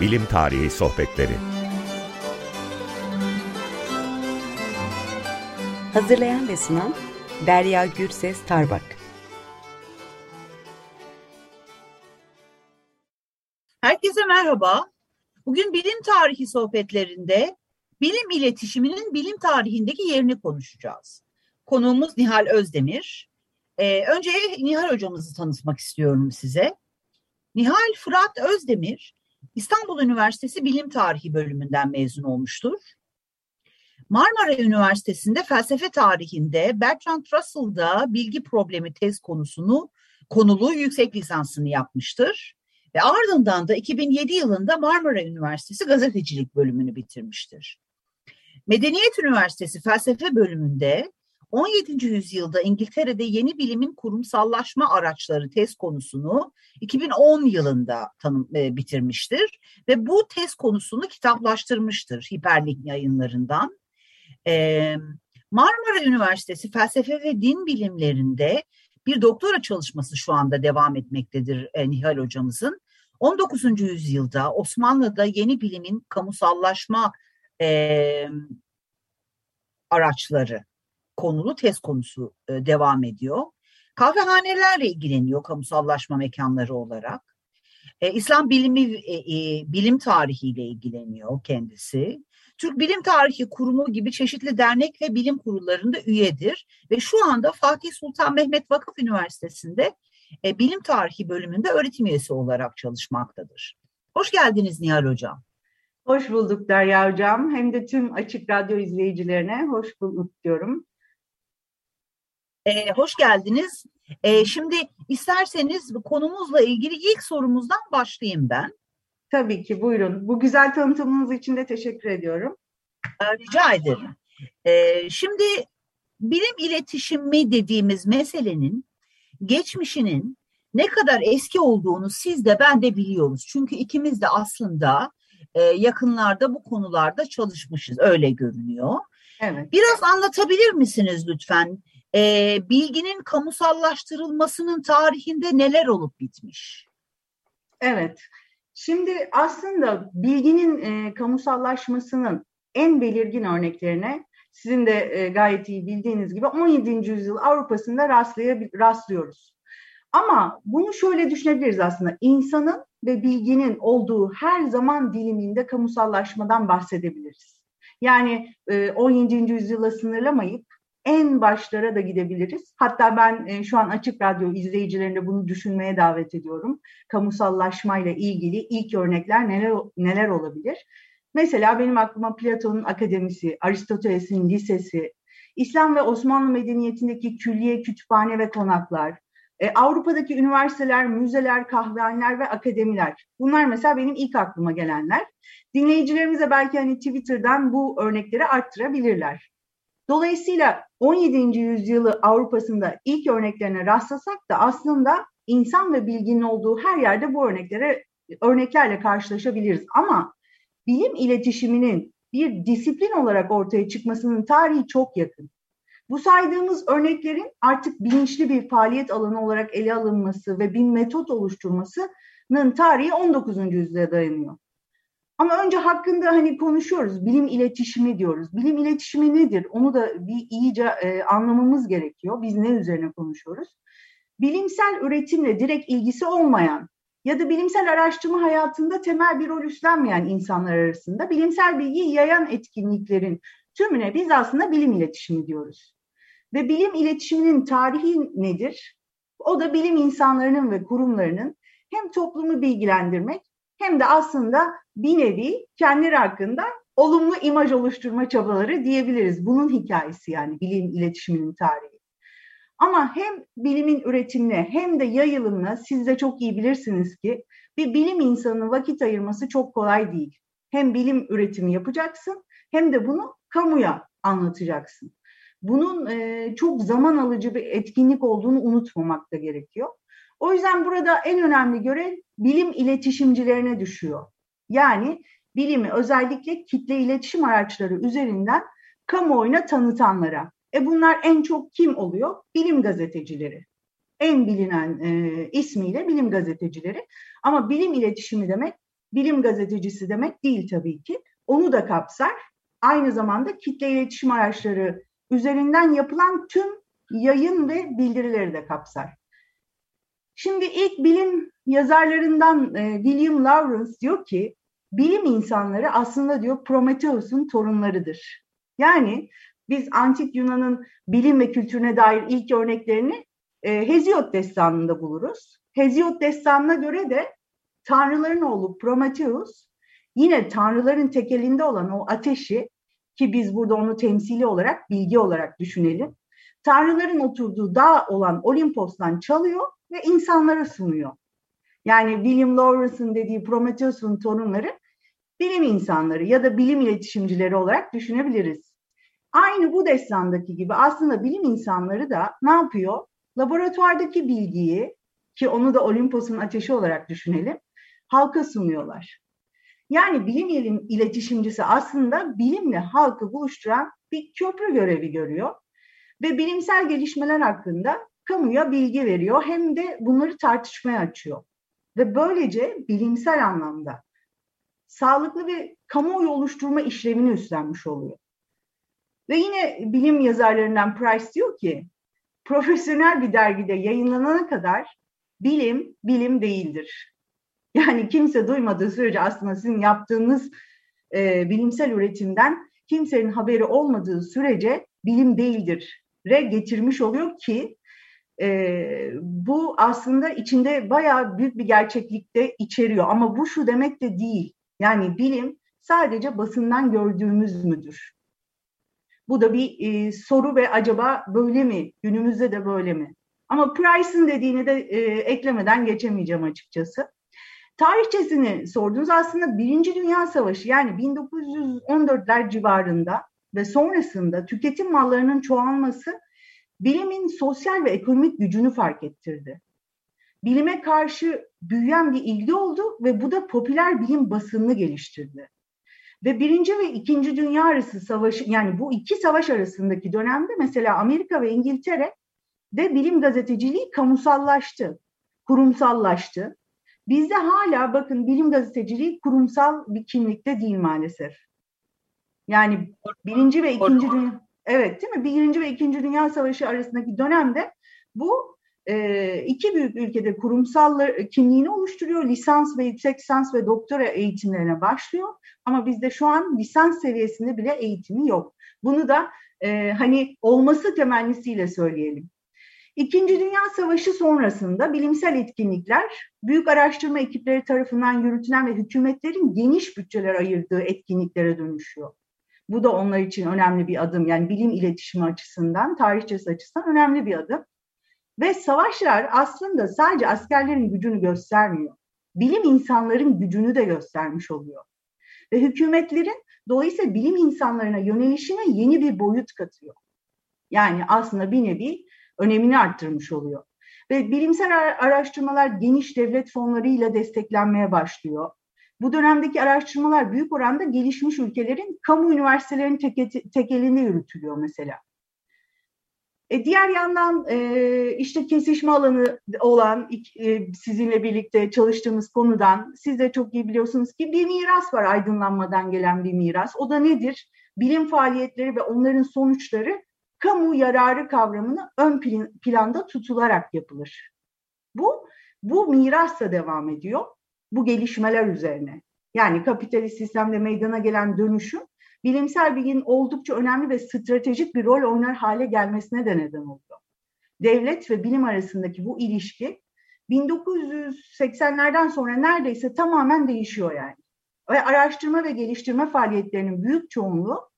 Bilim Tarihi Sohbetleri Hazırlayan ve sunan Derya Gürses Tarbak Herkese merhaba. Bugün bilim tarihi sohbetlerinde bilim iletişiminin bilim tarihindeki yerini konuşacağız. Konuğumuz Nihal Özdemir. Ee, önce Nihal hocamızı tanıtmak istiyorum size. Nihal Fırat Özdemir, İstanbul Üniversitesi Bilim Tarihi bölümünden mezun olmuştur. Marmara Üniversitesi'nde felsefe tarihinde Bertrand Russell'da bilgi problemi tez konusunu konulu yüksek lisansını yapmıştır. Ve ardından da 2007 yılında Marmara Üniversitesi gazetecilik bölümünü bitirmiştir. Medeniyet Üniversitesi felsefe bölümünde 17. yüzyılda İngiltere'de yeni bilimin kurumsallaşma araçları tez konusunu 2010 yılında tanım, e, bitirmiştir ve bu tez konusunu kitaplaştırmıştır Hiperlink yayınlarından. E, Marmara Üniversitesi felsefe ve din bilimlerinde bir doktora çalışması şu anda devam etmektedir e, Nihal hocamızın. 19. yüzyılda Osmanlı'da yeni bilimin kamusallaşma e, araçları konulu test konusu e, devam ediyor. Kahvehanelerle ilgileniyor kamusallaşma mekanları olarak. E, İslam bilimi, e, bilim tarihiyle ilgileniyor kendisi. Türk Bilim Tarihi Kurumu gibi çeşitli dernek ve bilim kurullarında üyedir ve şu anda Fatih Sultan Mehmet Vakıf Üniversitesi'nde Bilim Tarihi bölümünde öğretim üyesi olarak çalışmaktadır. Hoş geldiniz Nihal Hocam. Hoş bulduk Derya Hocam. Hem de tüm Açık Radyo izleyicilerine hoş bulduk diyorum. Ee, hoş geldiniz. Ee, şimdi isterseniz konumuzla ilgili ilk sorumuzdan başlayayım ben. Tabii ki buyurun. Bu güzel tanıtımınız için de teşekkür ediyorum. Ee, rica ederim. Ee, şimdi bilim iletişimi dediğimiz meselenin geçmişinin ne kadar eski olduğunu siz de ben de biliyoruz. Çünkü ikimiz de aslında e, yakınlarda bu konularda çalışmışız. Öyle görünüyor. Evet. Biraz anlatabilir misiniz lütfen? E, bilginin kamusallaştırılmasının tarihinde neler olup bitmiş? Evet. Şimdi aslında bilginin e, kamusallaşmasının en belirgin örneklerine sizin de e, gayet iyi bildiğiniz gibi 17. yüzyıl Avrupa'sında rastlıyoruz. Ama bunu şöyle düşünebiliriz aslında. İnsanın ve bilginin olduğu her zaman diliminde kamusallaşmadan bahsedebiliriz. Yani 17. E, yüzyıla sınırlamayıp en başlara da gidebiliriz. Hatta ben e, şu an Açık Radyo izleyicilerine bunu düşünmeye davet ediyorum. Kamusallaşmayla ilgili ilk örnekler neler neler olabilir? Mesela benim aklıma Platon'un akademisi, Aristoteles'in lisesi, İslam ve Osmanlı medeniyetindeki külliye, kütüphane ve konaklar, e, Avrupa'daki üniversiteler, müzeler, kahvehaneler ve akademiler. Bunlar mesela benim ilk aklıma gelenler. Dinleyicilerimize belki hani Twitter'dan bu örnekleri arttırabilirler. Dolayısıyla 17. yüzyılı Avrupa'sında ilk örneklerine rastlasak da aslında insan ve bilginin olduğu her yerde bu örneklere örneklerle karşılaşabiliriz. Ama bilim iletişiminin bir disiplin olarak ortaya çıkmasının tarihi çok yakın. Bu saydığımız örneklerin artık bilinçli bir faaliyet alanı olarak ele alınması ve bir metot oluşturmasının tarihi 19. yüzyıla dayanıyor. Ama önce hakkında hani konuşuyoruz, bilim iletişimi diyoruz. Bilim iletişimi nedir? Onu da bir iyice e, anlamamız gerekiyor. Biz ne üzerine konuşuyoruz? Bilimsel üretimle direkt ilgisi olmayan ya da bilimsel araştırma hayatında temel bir rol üstlenmeyen insanlar arasında bilimsel bilgiyi yayan etkinliklerin tümüne biz aslında bilim iletişimi diyoruz. Ve bilim iletişiminin tarihi nedir? O da bilim insanlarının ve kurumlarının hem toplumu bilgilendirmek hem de aslında bir nevi kendileri hakkında olumlu imaj oluşturma çabaları diyebiliriz. Bunun hikayesi yani bilim iletişiminin tarihi. Ama hem bilimin üretimine hem de yayılımına siz de çok iyi bilirsiniz ki bir bilim insanının vakit ayırması çok kolay değil. Hem bilim üretimi yapacaksın hem de bunu kamuya anlatacaksın. Bunun e, çok zaman alıcı bir etkinlik olduğunu unutmamak da gerekiyor. O yüzden burada en önemli görev bilim iletişimcilerine düşüyor. Yani bilimi özellikle kitle iletişim araçları üzerinden kamuoyuna tanıtanlara. E bunlar en çok kim oluyor? Bilim gazetecileri. En bilinen e, ismiyle bilim gazetecileri. Ama bilim iletişimi demek bilim gazetecisi demek değil tabii ki. Onu da kapsar. Aynı zamanda kitle iletişim araçları üzerinden yapılan tüm yayın ve bildirileri de kapsar. Şimdi ilk bilim yazarlarından e, William Lawrence diyor ki bilim insanları aslında diyor Prometheus'un torunlarıdır. Yani biz antik Yunan'ın bilim ve kültürüne dair ilk örneklerini e, Hesiod destanında buluruz. Hesiod destanına göre de tanrıların oğlu Prometheus yine tanrıların tekelinde olan o ateşi ki biz burada onu temsili olarak bilgi olarak düşünelim. Tanrıların oturduğu dağ olan Olimpos'tan çalıyor ve insanlara sunuyor. Yani William Lawrence'ın dediği Prometheus'un torunları bilim insanları ya da bilim iletişimcileri olarak düşünebiliriz. Aynı bu destandaki gibi aslında bilim insanları da ne yapıyor? Laboratuvardaki bilgiyi ki onu da Olimpos'un ateşi olarak düşünelim, halka sunuyorlar. Yani bilim iletişimcisi aslında bilimle halkı buluşturan bir köprü görevi görüyor ve bilimsel gelişmeler hakkında kamuya bilgi veriyor hem de bunları tartışmaya açıyor. Ve böylece bilimsel anlamda sağlıklı ve kamuoyu oluşturma işlevini üstlenmiş oluyor. Ve yine bilim yazarlarından Price diyor ki, profesyonel bir dergide yayınlanana kadar bilim, bilim değildir. Yani kimse duymadığı sürece aslında sizin yaptığınız e, bilimsel üretimden kimsenin haberi olmadığı sürece bilim değildir re getirmiş oluyor ki e, bu aslında içinde bayağı büyük bir gerçeklikte içeriyor. Ama bu şu demek de değil. Yani bilim sadece basından gördüğümüz müdür? Bu da bir e, soru ve acaba böyle mi? Günümüzde de böyle mi? Ama Price'ın dediğini de e, eklemeden geçemeyeceğim açıkçası. Tarihçesini sordunuz aslında Birinci Dünya Savaşı yani 1914'ler civarında ve sonrasında tüketim mallarının çoğalması bilimin sosyal ve ekonomik gücünü fark ettirdi. Bilime karşı büyüyen bir ilgi oldu ve bu da popüler bilim basınını geliştirdi. Ve birinci ve ikinci dünya arası savaşı yani bu iki savaş arasındaki dönemde mesela Amerika ve İngiltere de bilim gazeteciliği kamusallaştı, kurumsallaştı. Bizde hala bakın bilim gazeteciliği kurumsal bir kimlikte değil maalesef. Yani birinci ve ikinci dünya Evet değil mi? Birinci ve ikinci Dünya Savaşı arasındaki dönemde bu e, iki büyük ülkede kurumsal kimliğini oluşturuyor. Lisans ve yüksek lisans ve doktora eğitimlerine başlıyor. Ama bizde şu an lisans seviyesinde bile eğitimi yok. Bunu da e, hani olması temennisiyle söyleyelim. İkinci Dünya Savaşı sonrasında bilimsel etkinlikler büyük araştırma ekipleri tarafından yürütülen ve hükümetlerin geniş bütçeler ayırdığı etkinliklere dönüşüyor. Bu da onlar için önemli bir adım. Yani bilim iletişimi açısından, tarihçesi açısından önemli bir adım. Ve savaşlar aslında sadece askerlerin gücünü göstermiyor. Bilim insanların gücünü de göstermiş oluyor. Ve hükümetlerin dolayısıyla bilim insanlarına yönelişine yeni bir boyut katıyor. Yani aslında bir nevi önemini arttırmış oluyor. Ve bilimsel araştırmalar geniş devlet fonlarıyla desteklenmeye başlıyor. Bu dönemdeki araştırmalar büyük oranda gelişmiş ülkelerin kamu üniversitelerinin tek, tekelinde yürütülüyor mesela. E, diğer yandan e, işte kesişme alanı olan e, sizinle birlikte çalıştığımız konudan siz de çok iyi biliyorsunuz ki bir miras var aydınlanmadan gelen bir miras. O da nedir? Bilim faaliyetleri ve onların sonuçları kamu yararı kavramını ön planda tutularak yapılır. Bu bu mirasla devam ediyor bu gelişmeler üzerine. Yani kapitalist sistemde meydana gelen dönüşüm bilimsel bilginin oldukça önemli ve stratejik bir rol oynar hale gelmesine de neden oldu. Devlet ve bilim arasındaki bu ilişki 1980'lerden sonra neredeyse tamamen değişiyor yani. Ve araştırma ve geliştirme faaliyetlerinin büyük çoğunluğu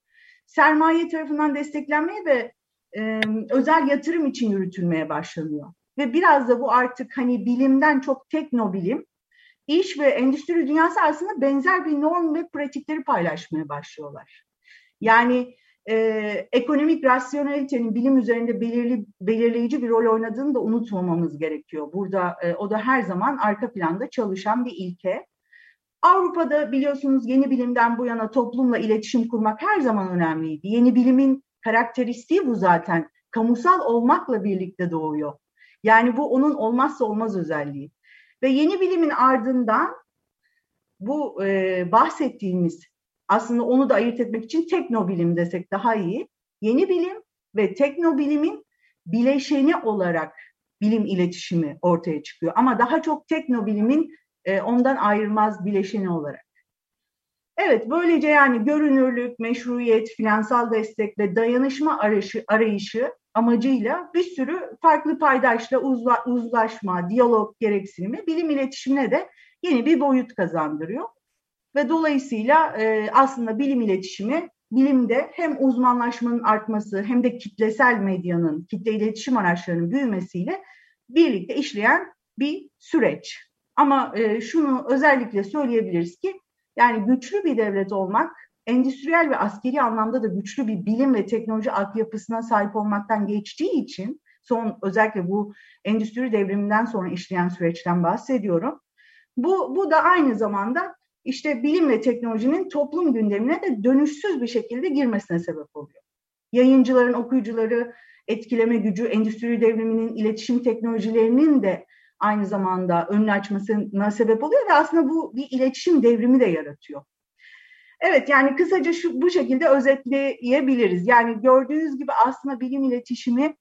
sermaye tarafından desteklenmeye ve e, özel yatırım için yürütülmeye başlanıyor. Ve biraz da bu artık hani bilimden çok teknobilim, iş ve endüstri dünyası arasında benzer bir norm ve pratikleri paylaşmaya başlıyorlar. Yani e, ekonomik rasyonelitenin bilim üzerinde belirli, belirleyici bir rol oynadığını da unutmamamız gerekiyor. Burada e, o da her zaman arka planda çalışan bir ilke. Avrupa'da biliyorsunuz yeni bilimden bu yana toplumla iletişim kurmak her zaman önemliydi. Yeni bilimin karakteristiği bu zaten. Kamusal olmakla birlikte doğuyor. Yani bu onun olmazsa olmaz özelliği. Ve yeni bilimin ardından bu e, bahsettiğimiz aslında onu da ayırt etmek için teknobilim desek daha iyi. Yeni bilim ve teknobilimin bileşeni olarak bilim iletişimi ortaya çıkıyor. Ama daha çok teknobilimin e, ondan ayrılmaz bileşeni olarak. Evet, böylece yani görünürlük, meşruiyet, finansal destek ve dayanışma arayışı, arayışı amacıyla bir sürü farklı paydaşla uzla, uzlaşma, diyalog gereksinimi bilim iletişimine de yeni bir boyut kazandırıyor. Ve dolayısıyla e, aslında bilim iletişimi bilimde hem uzmanlaşmanın artması hem de kitlesel medyanın, kitle iletişim araçlarının büyümesiyle birlikte işleyen bir süreç. Ama e, şunu özellikle söyleyebiliriz ki yani güçlü bir devlet olmak endüstriyel ve askeri anlamda da güçlü bir bilim ve teknoloji altyapısına sahip olmaktan geçtiği için son özellikle bu endüstri devriminden sonra işleyen süreçten bahsediyorum. Bu, bu da aynı zamanda işte bilim ve teknolojinin toplum gündemine de dönüşsüz bir şekilde girmesine sebep oluyor. Yayıncıların, okuyucuları etkileme gücü, endüstri devriminin iletişim teknolojilerinin de aynı zamanda önünü açmasına sebep oluyor ve aslında bu bir iletişim devrimi de yaratıyor. Evet yani kısaca şu bu şekilde özetleyebiliriz. Yani gördüğünüz gibi aslında bilim iletişimi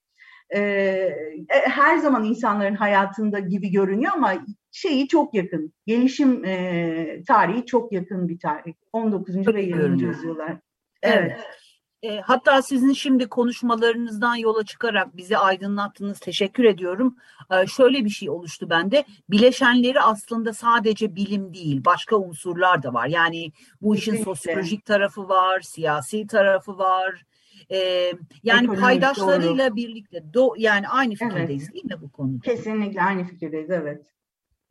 e, e, her zaman insanların hayatında gibi görünüyor ama şeyi çok yakın. Gelişim e, tarihi çok yakın bir tarih. 19. ve 20. yüzyıllar. Evet. evet. E, hatta sizin şimdi konuşmalarınızdan yola çıkarak bizi aydınlattınız. Teşekkür ediyorum. E, şöyle bir şey oluştu bende. Bileşenleri aslında sadece bilim değil, başka unsurlar da var. Yani bu işin Kesinlikle. sosyolojik tarafı var, siyasi tarafı var. E, yani Ekonomik, paydaşlarıyla doğru. birlikte do, yani aynı fikirdeyiz evet. değil mi bu konuda? Kesinlikle aynı fikirdeyiz, evet.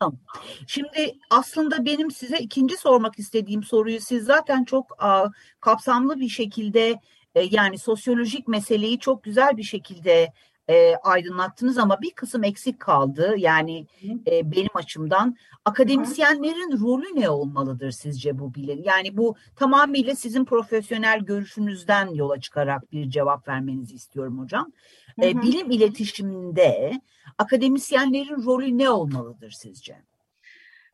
Tamam. Şimdi aslında benim size ikinci sormak istediğim soruyu siz zaten çok a, kapsamlı bir şekilde e, yani sosyolojik meseleyi çok güzel bir şekilde e, aydınlattınız ama bir kısım eksik kaldı. Yani e, benim açımdan akademisyenlerin rolü ne olmalıdır sizce bu bilim? Yani bu tamamıyla sizin profesyonel görüşünüzden yola çıkarak bir cevap vermenizi istiyorum hocam. E, bilim iletişiminde akademisyenlerin rolü ne olmalıdır sizce?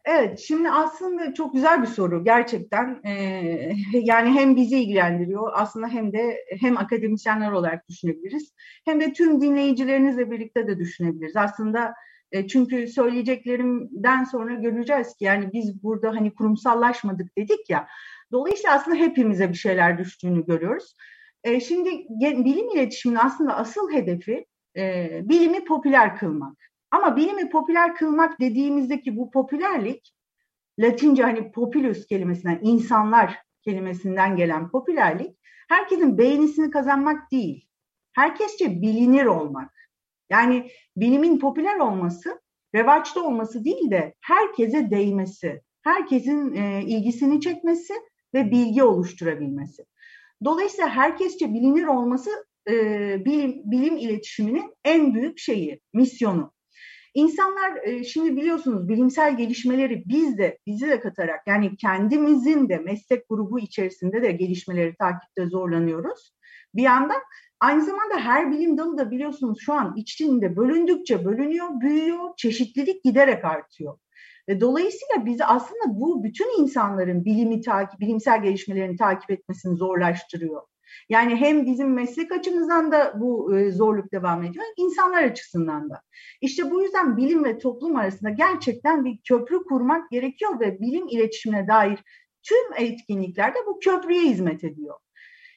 Evet, şimdi aslında çok güzel bir soru gerçekten. Ee, yani hem bizi ilgilendiriyor aslında hem de hem akademisyenler olarak düşünebiliriz. Hem de tüm dinleyicilerinizle birlikte de düşünebiliriz. Aslında e, çünkü söyleyeceklerimden sonra göreceğiz ki yani biz burada hani kurumsallaşmadık dedik ya. Dolayısıyla aslında hepimize bir şeyler düştüğünü görüyoruz. E, şimdi bilim iletişiminin aslında asıl hedefi e, bilimi popüler kılmak. Ama bilimi popüler kılmak dediğimizdeki bu popülerlik Latince hani populus kelimesinden, insanlar kelimesinden gelen popülerlik herkesin beğenisini kazanmak değil. Herkesçe bilinir olmak. Yani bilimin popüler olması, revaçta olması değil de herkese değmesi, herkesin e, ilgisini çekmesi ve bilgi oluşturabilmesi. Dolayısıyla herkesçe bilinir olması e, bilim, bilim iletişiminin en büyük şeyi, misyonu. İnsanlar e, şimdi biliyorsunuz bilimsel gelişmeleri biz de bizi de katarak yani kendimizin de meslek grubu içerisinde de gelişmeleri takipte zorlanıyoruz. Bir yandan aynı zamanda her bilim dalı da biliyorsunuz şu an içinde bölündükçe bölünüyor, büyüyor, çeşitlilik giderek artıyor. Ve dolayısıyla biz aslında bu bütün insanların bilimi takip, bilimsel gelişmelerini takip etmesini zorlaştırıyor. Yani hem bizim meslek açımızdan da bu e, zorluk devam ediyor, insanlar açısından da. İşte bu yüzden bilim ve toplum arasında gerçekten bir köprü kurmak gerekiyor ve bilim iletişimine dair tüm etkinliklerde bu köprüye hizmet ediyor.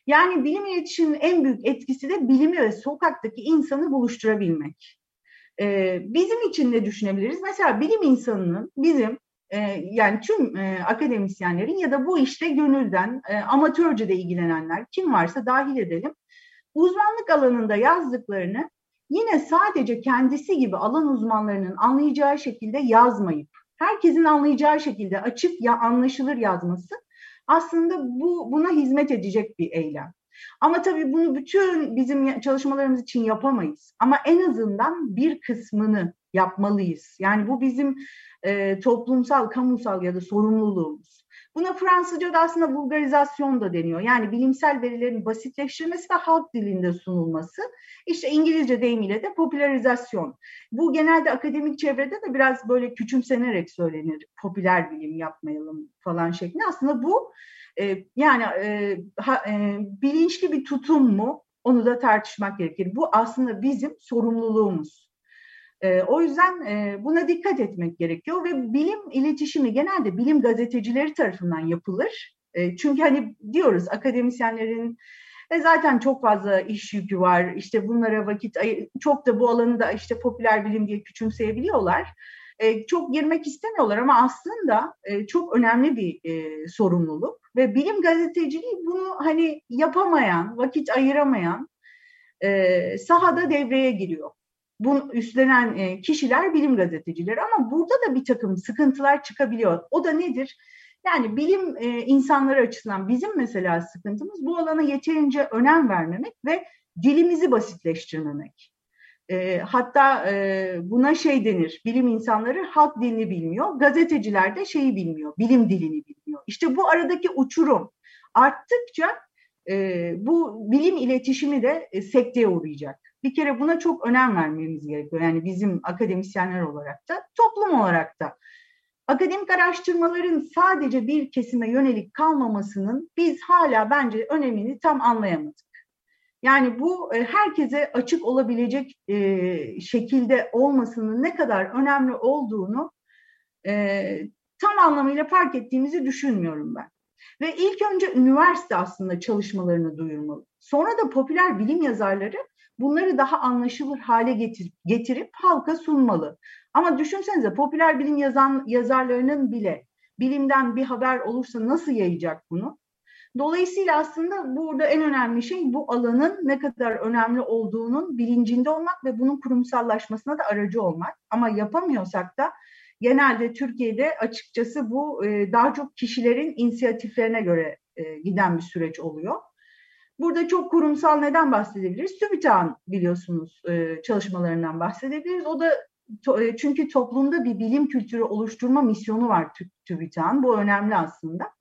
Yani bilim iletişiminin en büyük etkisi de bilimi ve sokaktaki insanı buluşturabilmek. Ee, bizim için ne düşünebiliriz? Mesela bilim insanının bizim e, yani tüm e, akademisyenlerin ya da bu işte gönülden e, amatörce de ilgilenenler kim varsa dahil edelim. Uzmanlık alanında yazdıklarını yine sadece kendisi gibi alan uzmanlarının anlayacağı şekilde yazmayıp herkesin anlayacağı şekilde açık ya anlaşılır yazması aslında bu buna hizmet edecek bir eylem. Ama tabii bunu bütün bizim çalışmalarımız için yapamayız. Ama en azından bir kısmını yapmalıyız. Yani bu bizim e, toplumsal, kamusal ya da sorumluluğumuz. Buna Fransızca'da aslında vulgarizasyon da deniyor. Yani bilimsel verilerin basitleştirilmesi ve halk dilinde sunulması. İşte İngilizce deyimiyle de popülerizasyon. Bu genelde akademik çevrede de biraz böyle küçümsenerek söylenir. Popüler bilim yapmayalım falan şeklinde. Aslında bu e, yani e, ha, e, bilinçli bir tutum mu? Onu da tartışmak gerekir. Bu aslında bizim sorumluluğumuz. E, o yüzden e, buna dikkat etmek gerekiyor ve bilim iletişimi genelde bilim gazetecileri tarafından yapılır. E, çünkü hani diyoruz akademisyenlerin e zaten çok fazla iş yükü var. İşte bunlara vakit çok da bu alanı da işte popüler bilim diye küçümseyebiliyorlar. E, çok girmek istemiyorlar ama aslında e, çok önemli bir e, sorumluluk ve bilim gazeteciliği bunu hani yapamayan, vakit ayıramayan e, sahada devreye giriyor. Bunu üstlenen e, kişiler bilim gazetecileri ama burada da bir takım sıkıntılar çıkabiliyor. O da nedir? Yani bilim e, insanları açısından bizim mesela sıkıntımız bu alana yeterince önem vermemek ve dilimizi basitleştirmemek. E, hatta buna şey denir, bilim insanları halk dilini bilmiyor, gazeteciler de şeyi bilmiyor, bilim dilini bilmiyor. İşte bu aradaki uçurum arttıkça bu bilim iletişimi de e, sekteye uğrayacak. Bir kere buna çok önem vermemiz gerekiyor. Yani bizim akademisyenler olarak da, toplum olarak da. Akademik araştırmaların sadece bir kesime yönelik kalmamasının biz hala bence önemini tam anlayamadık. Yani bu e, herkese açık olabilecek e, şekilde olmasının ne kadar önemli olduğunu e, tam anlamıyla fark ettiğimizi düşünmüyorum ben. Ve ilk önce üniversite aslında çalışmalarını duyurmalı. Sonra da popüler bilim yazarları bunları daha anlaşılır hale getirip, getirip halka sunmalı. Ama düşünsenize popüler bilim yazan yazarlarının bile bilimden bir haber olursa nasıl yayacak bunu? Dolayısıyla aslında burada en önemli şey bu alanın ne kadar önemli olduğunun bilincinde olmak ve bunun kurumsallaşmasına da aracı olmak. Ama yapamıyorsak da genelde Türkiye'de açıkçası bu daha çok kişilerin inisiyatiflerine göre giden bir süreç oluyor. Burada çok kurumsal neden bahsedebiliriz? TÜBİTAK'ın biliyorsunuz e, çalışmalarından bahsedebiliriz. O da çünkü toplumda bir bilim kültürü oluşturma misyonu var TÜBİTAK'ın. Bu önemli aslında.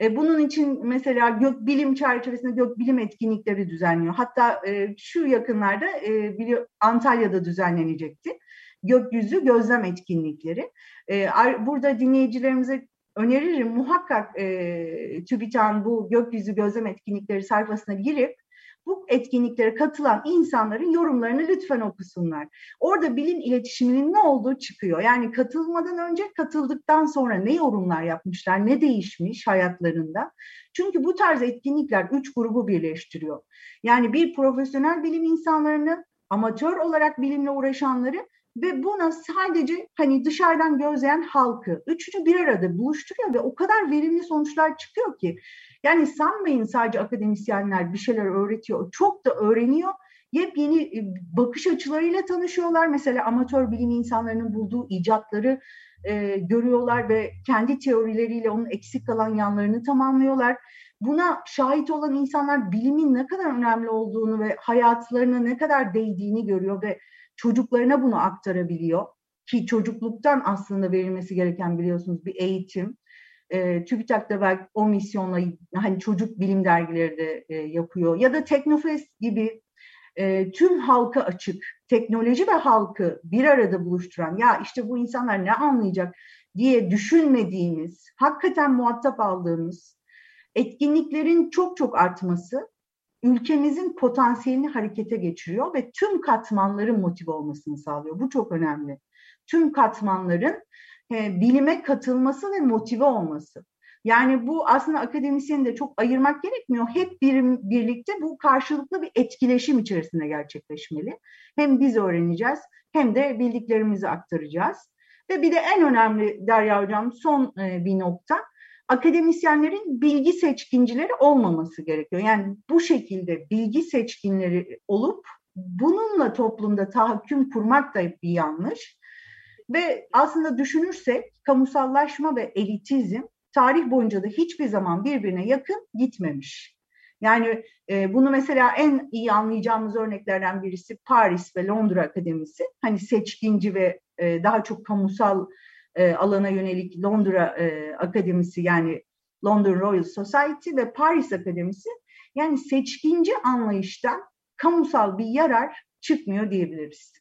E, bunun için mesela gök bilim çerçevesinde gök bilim etkinlikleri düzenliyor. Hatta e, şu yakınlarda e, Antalya'da düzenlenecekti. Gökyüzü gözlem etkinlikleri. E, burada dinleyicilerimize öneririm muhakkak e, TÜBİTAK'ın bu gökyüzü gözlem etkinlikleri sayfasına girip bu etkinliklere katılan insanların yorumlarını lütfen okusunlar. Orada bilim iletişiminin ne olduğu çıkıyor. Yani katılmadan önce, katıldıktan sonra ne yorumlar yapmışlar, ne değişmiş hayatlarında. Çünkü bu tarz etkinlikler üç grubu birleştiriyor. Yani bir profesyonel bilim insanlarını, amatör olarak bilimle uğraşanları ve buna sadece hani dışarıdan gözleyen halkı üçünü bir arada buluşturuyor ve o kadar verimli sonuçlar çıkıyor ki yani sanmayın sadece akademisyenler bir şeyler öğretiyor. Çok da öğreniyor. Yepyeni e, bakış açılarıyla tanışıyorlar. Mesela amatör bilim insanlarının bulduğu icatları e, görüyorlar ve kendi teorileriyle onun eksik kalan yanlarını tamamlıyorlar. Buna şahit olan insanlar bilimin ne kadar önemli olduğunu ve hayatlarına ne kadar değdiğini görüyor ve çocuklarına bunu aktarabiliyor. Ki çocukluktan aslında verilmesi gereken biliyorsunuz bir eğitim. E, TÜBİTAK da belki o misyonla hani çocuk bilim dergileri de e, yapıyor. Ya da Teknofest gibi e, tüm halka açık teknoloji ve halkı bir arada buluşturan ya işte bu insanlar ne anlayacak? diye düşünmediğimiz hakikaten muhatap aldığımız etkinliklerin çok çok artması ülkemizin potansiyelini harekete geçiriyor ve tüm katmanların motive olmasını sağlıyor. Bu çok önemli. Tüm katmanların e, bilime katılması ve motive olması. Yani bu aslında akademisyenin de çok ayırmak gerekmiyor. Hep bir, birlikte bu karşılıklı bir etkileşim içerisinde gerçekleşmeli. Hem biz öğreneceğiz hem de bildiklerimizi aktaracağız. Ve bir de en önemli Derya Hocam son e, bir nokta akademisyenlerin bilgi seçkincileri olmaması gerekiyor. Yani bu şekilde bilgi seçkinleri olup bununla toplumda tahakküm kurmak da bir yanlış. Ve aslında düşünürsek kamusallaşma ve elitizm tarih boyunca da hiçbir zaman birbirine yakın gitmemiş. Yani e, bunu mesela en iyi anlayacağımız örneklerden birisi Paris ve Londra Akademisi. Hani seçkinci ve e, daha çok kamusal e, alana yönelik Londra e, Akademisi yani London Royal Society ve Paris Akademisi yani seçkinci anlayıştan kamusal bir yarar çıkmıyor diyebiliriz.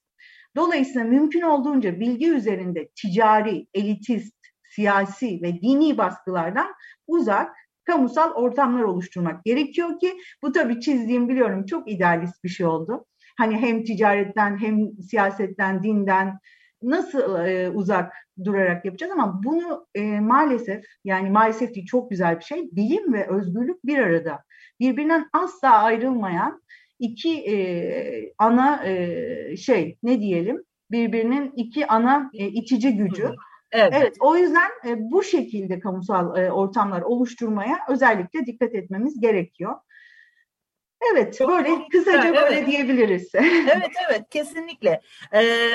Dolayısıyla mümkün olduğunca bilgi üzerinde ticari, elitist, siyasi ve dini baskılardan uzak kamusal ortamlar oluşturmak gerekiyor ki bu tabii çizdiğim biliyorum çok idealist bir şey oldu. Hani hem ticaretten hem siyasetten, dinden nasıl e, uzak durarak yapacağız ama bunu e, maalesef yani maalesef değil çok güzel bir şey bilim ve özgürlük bir arada birbirinden asla ayrılmayan iki e, ana e, şey ne diyelim birbirinin iki ana e, itici gücü. Evet. evet o yüzden e, bu şekilde kamusal e, ortamlar oluşturmaya özellikle dikkat etmemiz gerekiyor. Evet, Çok böyle kısaca evet. böyle diyebiliriz. evet, evet, kesinlikle. Ee,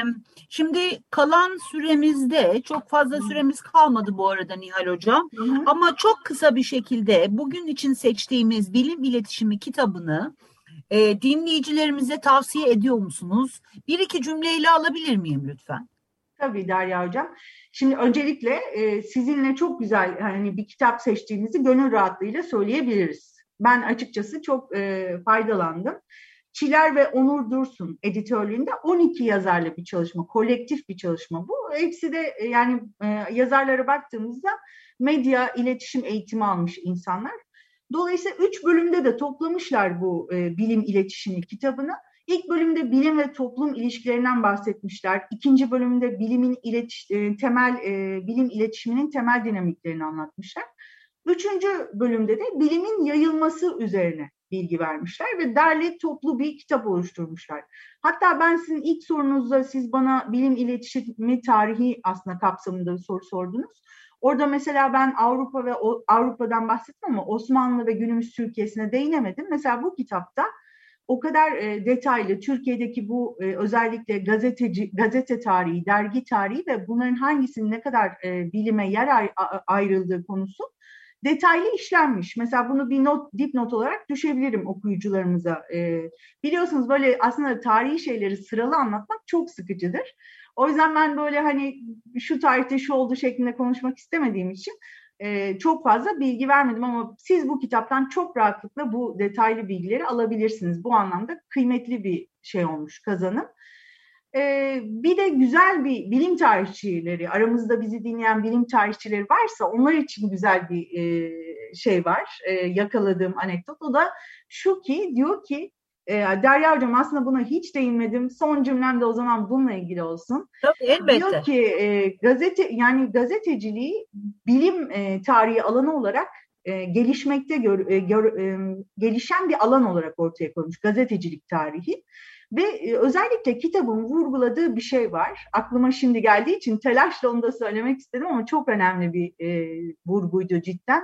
şimdi kalan süremizde çok fazla süremiz kalmadı bu arada Nihal Hocam. Hı hı. Ama çok kısa bir şekilde bugün için seçtiğimiz bilim iletişimi kitabını e, dinleyicilerimize tavsiye ediyor musunuz? Bir iki cümleyle alabilir miyim lütfen? Tabii Derya Hocam. Şimdi öncelikle e, sizinle çok güzel hani bir kitap seçtiğinizi gönül rahatlığıyla söyleyebiliriz. Ben açıkçası çok e, faydalandım. Çiler ve Onur Dursun editörlüğünde 12 yazarlı bir çalışma, kolektif bir çalışma bu. Hepsi de e, yani e, yazarlara baktığımızda medya iletişim eğitimi almış insanlar. Dolayısıyla üç bölümde de toplamışlar bu e, bilim iletişimi kitabını. İlk bölümde bilim ve toplum ilişkilerinden bahsetmişler. İkinci bölümde bilimin iletiş, e, temel e, bilim iletişiminin temel dinamiklerini anlatmışlar. Üçüncü bölümde de bilimin yayılması üzerine bilgi vermişler ve derli toplu bir kitap oluşturmuşlar. Hatta ben sizin ilk sorunuzda siz bana bilim iletişimi tarihi aslında kapsamında bir soru sordunuz. Orada mesela ben Avrupa ve Avrupa'dan bahsettim ama Osmanlı ve günümüz Türkiye'sine değinemedim. Mesela bu kitapta o kadar e, detaylı Türkiye'deki bu e, özellikle gazeteci gazete tarihi, dergi tarihi ve bunların hangisinin ne kadar e, bilime yer ay, ayrıldığı konusu detaylı işlenmiş. Mesela bunu bir not, dipnot olarak düşebilirim okuyucularımıza. E, biliyorsunuz böyle aslında tarihi şeyleri sıralı anlatmak çok sıkıcıdır. O yüzden ben böyle hani şu tarihte şu oldu şeklinde konuşmak istemediğim için e, çok fazla bilgi vermedim ama siz bu kitaptan çok rahatlıkla bu detaylı bilgileri alabilirsiniz. Bu anlamda kıymetli bir şey olmuş kazanım. Ee, bir de güzel bir bilim tarihçileri, aramızda bizi dinleyen bilim tarihçileri varsa onlar için güzel bir e, şey var, e, yakaladığım anekdot. O da şu ki, diyor ki e, Derya Hocam aslında buna hiç değinmedim. Son cümlem de o zaman bununla ilgili olsun. Tabii elbette. Diyor ki e, gazete yani gazeteciliği bilim e, tarihi alanı olarak e, gelişmekte gör, e, gör, e, gelişen bir alan olarak ortaya koymuş gazetecilik tarihi. Ve e, özellikle kitabın vurguladığı bir şey var. Aklıma şimdi geldiği için telaşla onu da söylemek istedim ama çok önemli bir e, vurguydu cidden.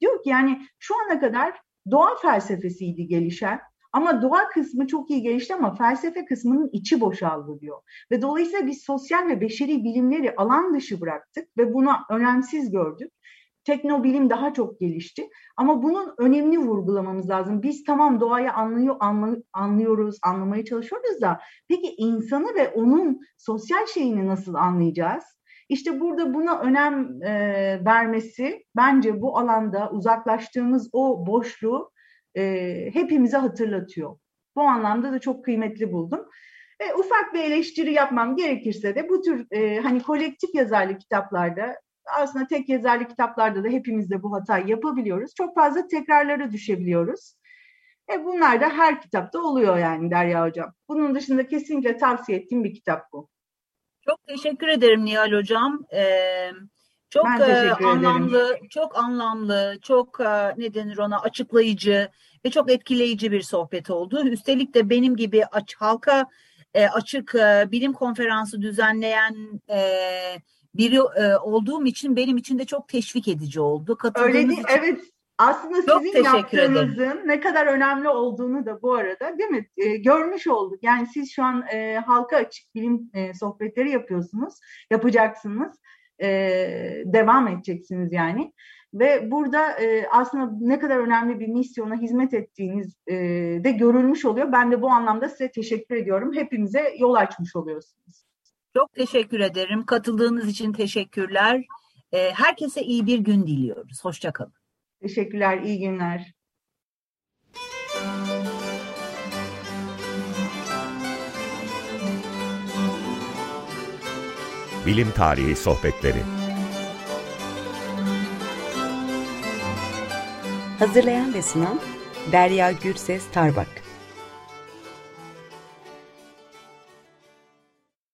Diyor ki yani şu ana kadar doğa felsefesiydi gelişen ama doğa kısmı çok iyi gelişti ama felsefe kısmının içi boşaldı diyor. Ve dolayısıyla biz sosyal ve beşeri bilimleri alan dışı bıraktık ve bunu önemsiz gördük. Teknobilim daha çok gelişti ama bunun önemini vurgulamamız lazım. Biz tamam doğayı anlıyor, anlıyoruz, anlamaya çalışıyoruz da peki insanı ve onun sosyal şeyini nasıl anlayacağız? İşte burada buna önem e, vermesi bence bu alanda uzaklaştığımız o boşluğu e, hepimize hatırlatıyor. Bu anlamda da çok kıymetli buldum. E, ufak bir eleştiri yapmam gerekirse de bu tür e, hani kolektif yazarlı kitaplarda aslında tek yazarlı kitaplarda da hepimiz de bu hatayı yapabiliyoruz. Çok fazla tekrarlara düşebiliyoruz. E bunlar da her kitapta oluyor yani Derya Hocam. Bunun dışında kesinlikle tavsiye ettiğim bir kitap bu. Çok teşekkür ederim Nihal Hocam. Ee, çok e, anlamlı, ederim. çok anlamlı, çok e, ne denir ona açıklayıcı ve çok etkileyici bir sohbet oldu. Üstelik de benim gibi aç, halka e, açık e, bilim konferansı düzenleyen e, biri e, olduğum için benim için de çok teşvik edici oldu. Öyle değil, için... evet. Aslında çok sizin yaptığınızın ederim. ne kadar önemli olduğunu da bu arada değil mi e, görmüş olduk. Yani siz şu an e, halka açık bilim e, sohbetleri yapıyorsunuz, yapacaksınız, e, devam edeceksiniz yani. Ve burada e, aslında ne kadar önemli bir misyona hizmet ettiğiniz e, de görülmüş oluyor. Ben de bu anlamda size teşekkür ediyorum. Hepimize yol açmış oluyorsunuz. Çok teşekkür ederim. Katıldığınız için teşekkürler. E, herkese iyi bir gün diliyoruz. Hoşçakalın. Teşekkürler, iyi günler. Bilim Tarihi Sohbetleri Hazırlayan ve sunan Derya Gürses Tarbak